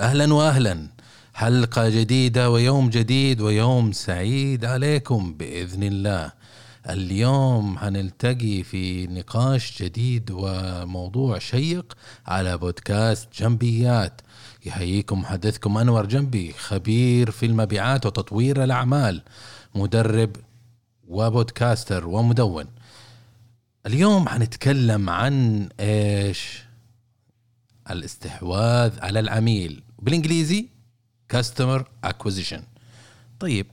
أهلا واهلا. حلقة جديدة ويوم جديد ويوم سعيد عليكم بإذن الله. اليوم هنلتقي في نقاش جديد وموضوع شيق على بودكاست جنبيات. يحييكم محدثكم أنور جنبي خبير في المبيعات وتطوير الأعمال مدرب وبودكاستر ومدون. اليوم حنتكلم عن إيش؟ الاستحواذ على العميل. بالإنجليزي customer acquisition طيب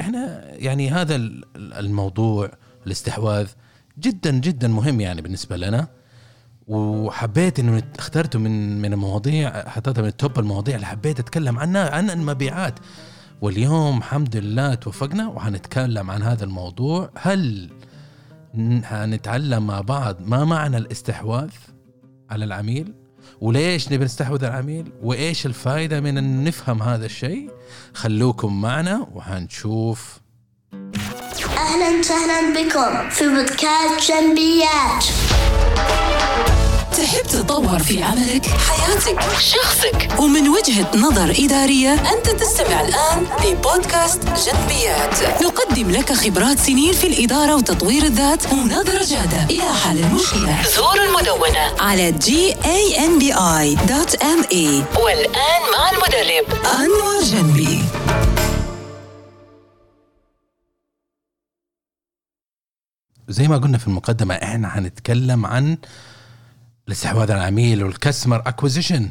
إحنا يعني هذا الموضوع الاستحواذ جدا جدا مهم يعني بالنسبة لنا. وحبيت إنه اخترته من من المواضيع حطيتها من ال top المواضيع اللي حبيت أتكلم عنها عن المبيعات. واليوم الحمد لله توفقنا وحنتكلم عن هذا الموضوع. هل حنتعلم مع بعض ما معنى الاستحواذ على العميل؟ وليش نبي نستحوذ على العميل؟ وإيش الفائده من أن نفهم هذا الشيء؟ خلوكم معنا وحنشوف. أهلا وسهلا بكم في بودكاست جنبيات. تحب تطور في عملك، حياتك، شخصك. ومن وجهة نظر إدارية أنت تستمع الآن لبودكاست جنبيات. نقدم لك خبرات سنين في الإدارة وتطوير الذات ونظرة جادة. إلى حل المشكلة. زور المدونة. على gambi.me والآن مع المدرب. أنور جنبي. زي ما قلنا في المقدمة إحنا حنتكلم عن الاستحواذ على العميل وال customer acquisition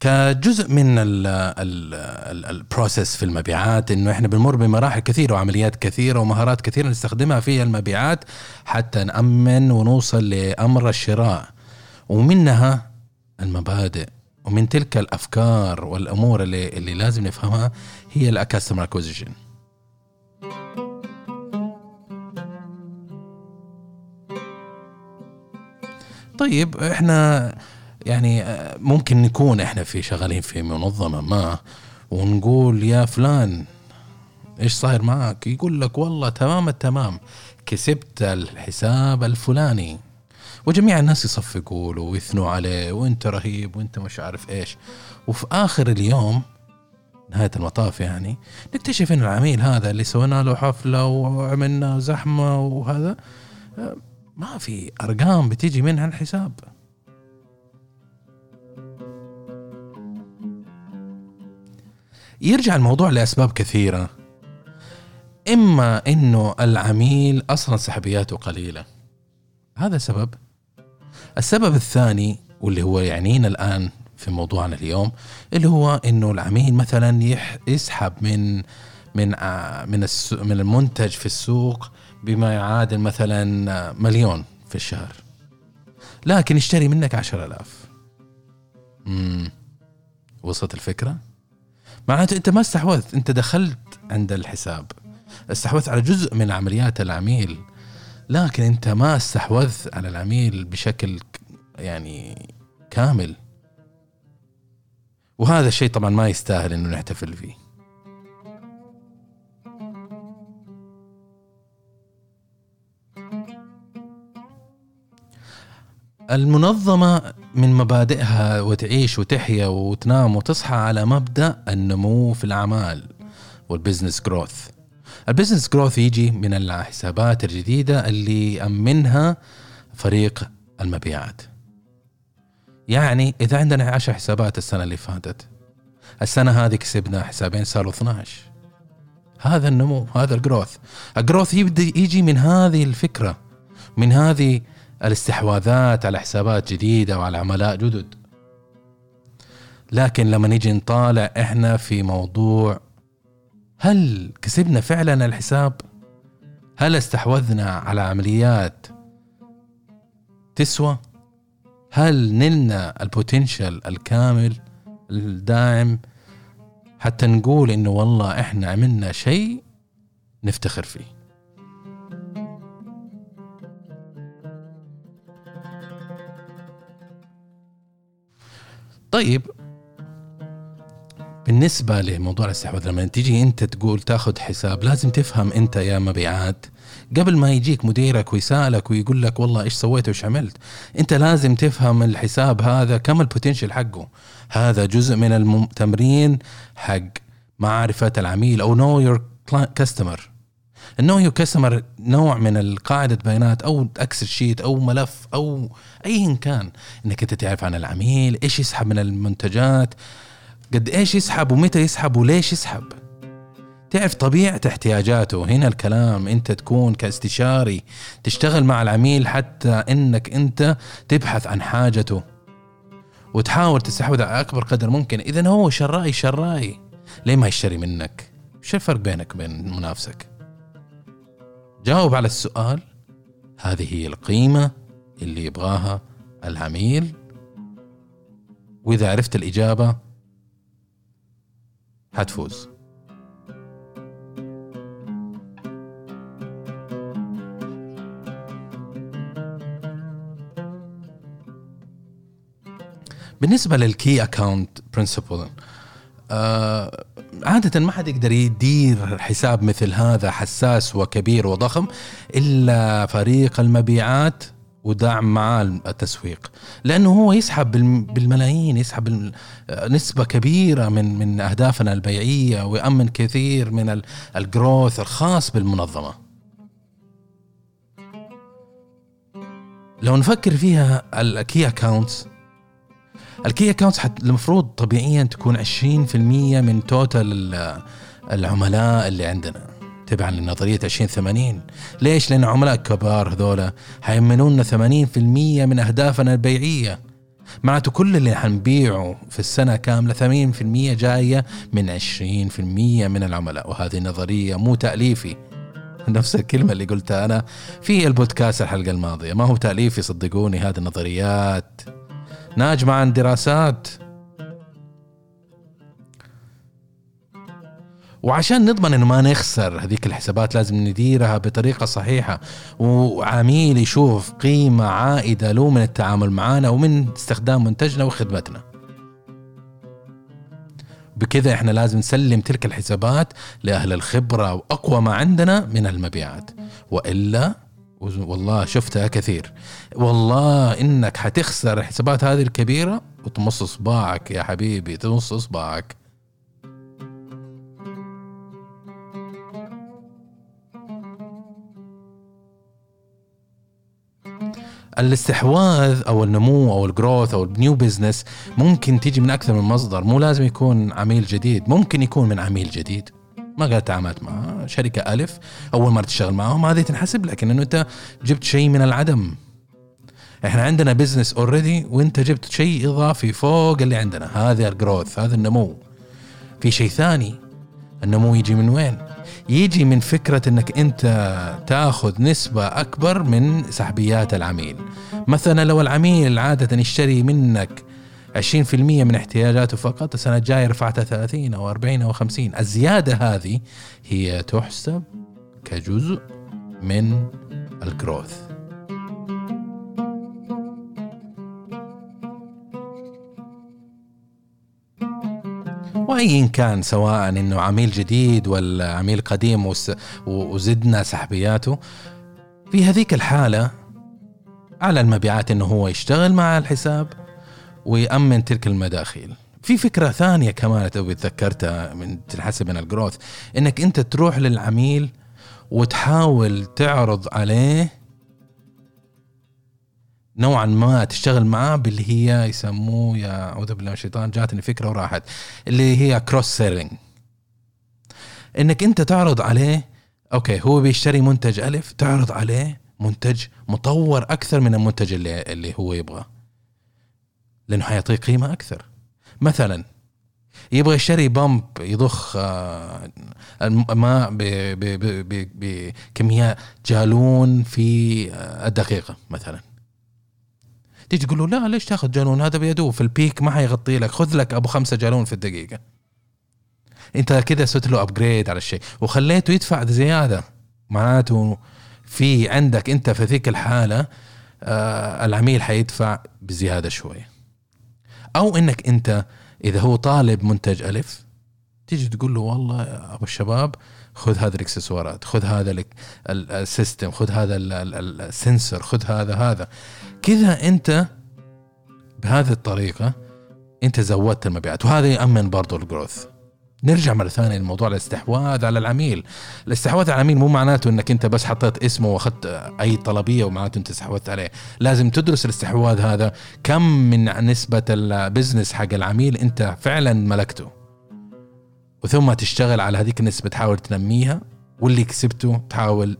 كجزء من ال process في المبيعات إنه إحنا بنمر بمراحل كثيرة وعمليات كثيرة ومهارات كثيرة نستخدمها في المبيعات حتى نأمن ونوصل لأمر الشراء. ومنها المبادئ. ومن تلك الأفكار والأمور اللي اللي لازم نفهمها هي الكاستمر اكوزيشن طيب إحنا يعني ممكن نكون إحنا في شغالين في منظمة ما ونقول يا فلان إيش صاير معك يقول لك والله تمام التمام كسبت الحساب الفلاني. وجميع الناس يصفقوا له ويثنوا عليه وأنت رهيب وأنت مش عارف إيش. وفي آخر اليوم نهاية المطاف يعني نكتشف إن العميل هذا اللي سوينا له حفلة وعملنا زحمة وهذا ما في أرقام بتيجي منها الحساب. يرجع الموضوع لأسباب كثيرة. إما إنه العميل أصلا سحبياته قليلة. هذا سبب السبب الثاني واللي هو يعنينا الآن في موضوعنا اليوم اللي هو إنه العميل مثلا يسحب من من من من المنتج في السوق بما يعادل مثلا مليون في الشهر. لكن يشتري منك عشر ألاف. مم. وصلت الفكرة؟ معناته أنت ما استحوذت. أنت دخلت عند الحساب. استحوذت على جزء من عمليات العميل. لكن أنت ما استحوذت على العميل بشكل يعني كامل. وهذا الشيء طبعا ما يستاهل إنه نحتفل فيه. المنظمة من مبادئها وتعيش وتحيا وتنام وتصحى على مبدأ النمو في الأعمال وال business growth ال business growth يجي من الحسابات الجديدة اللي يأمنها فريق المبيعات. يعني إذا عندنا 10 حسابات السنة اللي فاتت السنة هذه كسبنا حسابين صاروا 12 هذا النمو هذا ال growth ال growth يبدأ يجي من هذه الفكرة من هذه الاستحواذات على حسابات جديدة وعلى عملاء جدد. لكن لما نيجي نطالع إحنا في موضوع هل كسبنا فعلا الحساب؟ هل استحوذنا على عمليات تسوى؟ هل نلنا البوتنشل الكامل الداعم؟ حتى نقول إنه والله إحنا عملنا شيء نفتخر فيه. طيب. بالنسبة لموضوع الاستحواذ لما تيجي انت تقول تاخذ حساب لازم تفهم انت يا مبيعات قبل ما يجيك مديرك ويسألك ويقول لك والله إيش سويت وإيش عملت انت لازم تفهم الحساب هذا كم ال potential حقه. هذا جزء من التمرين حق معرفة العميل أو know your customer ال know your customer نوع من القاعدة بيانات أو Excel sheet أو ملف أو ايا كان. إنك أنت تعرف عن العميل إيش يسحب من المنتجات قد إيش يسحب ومتى يسحب وليش يسحب. تعرف طبيعة احتياجاته. هنا الكلام أنت تكون كاستشاري تشتغل مع العميل حتى إنك أنت تبحث عن حاجته وتحاول تستحوذ على أكبر قدر ممكن. اذا هو شرائي شرائي. ليه ما يشتري منك؟ شو الفرق بينك وبين منافسك؟ جاوب على السؤال. هذه هي القيمة اللي يبغاها العميل. وإذا عرفت الإجابة حتفوز. بالنسبة للكي أكاونت برنسبل عادة ما حد يقدر يدير حساب مثل هذا حساس وكبير وضخم إلا فريق المبيعات ودعم معاه التسويق. لأنه هو يسحب بالملايين يسحب نسبة كبيرة من من أهدافنا البيعية ويأمن كثير من ال growth الخاص بالمنظمة. لو نفكر فيها ال key accounts ال key accounts المفروض طبيعيا تكون 20% من total العملاء اللي عندنا. تبعا لنظرية 2080 ليش؟ لأن عملاء كبار هذولا حيأمنولنا 80% من أهدافنا البيعية. معناته كل اللي حنبيعه في السنة كاملة 80% جاية من 20% من العملاء. وهذه نظرية مو تأليفي. نفس الكلمة اللي قلتها أنا في البودكاست الحلقة الماضية. ما هو تأليفي صدقوني هذه النظريات. ناجمة عن دراسات. وعشان نضمن إنه ما نخسر هذيك الحسابات لازم نديرها بطريقة صحيحة. وعميل يشوف قيمة عائدة له من التعامل معنا ومن استخدام منتجنا وخدمتنا. بكذا إحنا لازم نسلم تلك الحسابات لأهل الخبرة وأقوى ما عندنا من المبيعات. وإلا والله شفتها كثير. والله إنك حتخسر الحسابات هذه الكبيرة وتمص صباعك يا حبيبي تمص صباعك. الاستحواذ أو النمو أو ال growth أو ال new business ممكن تيجي من أكثر من مصدر مو لازم يكون عميل جديد ممكن يكون من عميل جديد. ما قاعد تعاملت مع شركة ألف أول مرة تشتغل معهم هذه تنحسب لك إنه أنت جبت شيء من العدم. إحنا عندنا business already وأنت جبت شيء إضافي فوق اللي عندنا. هذا ال growth هذا النمو. في شيء ثاني النمو يجي من وين؟ يجي من فكرة إنك أنت تاخذ نسبة أكبر من سحبيات العميل. مثلا لو العميل عادة يشتري منك 20% من احتياجاته فقط السنة الجاية رفعتها 30 أو 40 أو 50 الزيادة هذه هي تحسب كجزء من الجروث وايا كان سواء إنه عميل جديد ولا عميل قديم وزدنا سحبياته في هذيك الحالة على المبيعات إنه هو يشتغل مع الحساب ويأمن تلك المداخيل. في فكرة ثانية كمان توي تذكرتها من تنحسب من ال growth إنك أنت تروح للعميل وتحاول تعرض عليه نوعا ما تشتغل معاه باللي هي يسموه يا أعوذ بالله من الشيطان جاتني فكرة وراحت اللي هي cross selling إنك أنت تعرض عليه okay هو بيشتري منتج ألف تعرض عليه منتج مطور أكثر من المنتج اللي اللي هو يبغاه. لأنه حيعطيه قيمة أكثر. مثلا يبغى يشتري pump يضخ آه، الماء بكميات جالون في آه، الدقيقة مثلا. تيجي تقول له لا ليش تاخذ جالون؟ هذا بيدوب في ال peak ما حيغطي لك. خذ لك أبو خمسة جالون في الدقيقة. أنت كده سويت له upgrade على الشيء. وخليته يدفع زيادة. معناته في عندك أنت في ذيك الحالة آه العميل حيدفع بزيادة شوية. أو إنك أنت إذا هو طالب منتج ألف تيجي تقول له والله يا أبو الشباب خذ هذه الإكسسوارات خذ هذا ال- ال- السيستم خذ هذا ال- ال- السنسور خذ هذا هذا. كذا أنت بهذه الطريقة أنت زودت المبيعات. وهذا يامن برضو الجروث نرجع مرة ثانية لموضوع الاستحواذ على العميل. الاستحواذ على العميل مو معناته إنك أنت بس حطيت اسمه وأخذت أي طلبية ومعناته أنت استحوذت عليه. لازم تدرس الاستحواذ هذا كم من نسبة البزنس حق العميل أنت فعلا ملكته. وثم تشتغل على هذيك النسبة تحاول تنميها واللي كسبته تحاول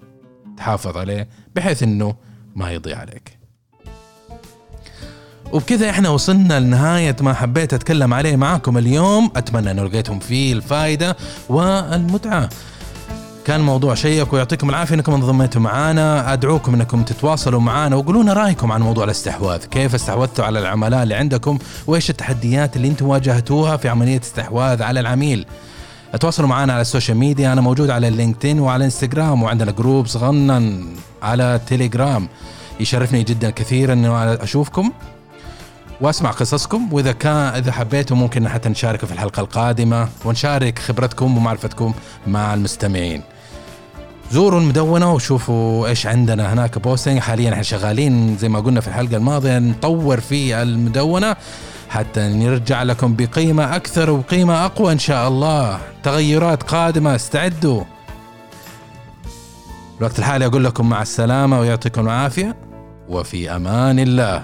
تحافظ عليه بحيث إنه ما يضيع عليك. وبكذا إحنا وصلنا لنهاية ما حبيت أتكلم عليه معاكم اليوم. أتمنى إنه لقيتم فيه الفائدة والمتعة. كان موضوع شيق ويعطيكم العافية. إنكم انضميتوا معنا أدعوكم إنكم تتواصلوا معنا وقولوا لنا رأيكم عن موضوع الاستحواذ. كيف استحوذتوا على العملاء اللي عندكم؟ وإيش التحديات اللي أنتم واجهتوها في عملية استحواذ على العميل؟ تواصلوا معنا على ال social media. أنا موجود على ال LinkedIn وعلى إنستغرام وعندنا group صغنن على تيليجرام. يشرفني جدا كثيرا إنه أشوفكم. واسمع قصصكم. وإذا كان إذا حبيتوا ممكن حتى نشارك في الحلقة القادمة ونشارك خبرتكم ومعرفتكم مع المستمعين. زوروا المدونة وشوفوا إيش عندنا هناك بوستنج. حاليا إحنا شغالين زي ما قلنا في الحلقة الماضية نطور في المدونة حتى نرجع لكم بقيمة أكثر وقيمة أقوى إن شاء الله. تغيرات قادمة استعدوا. الوقت الحالي أقول لكم مع السلامة ويعطيكم العافية. وفي أمان الله.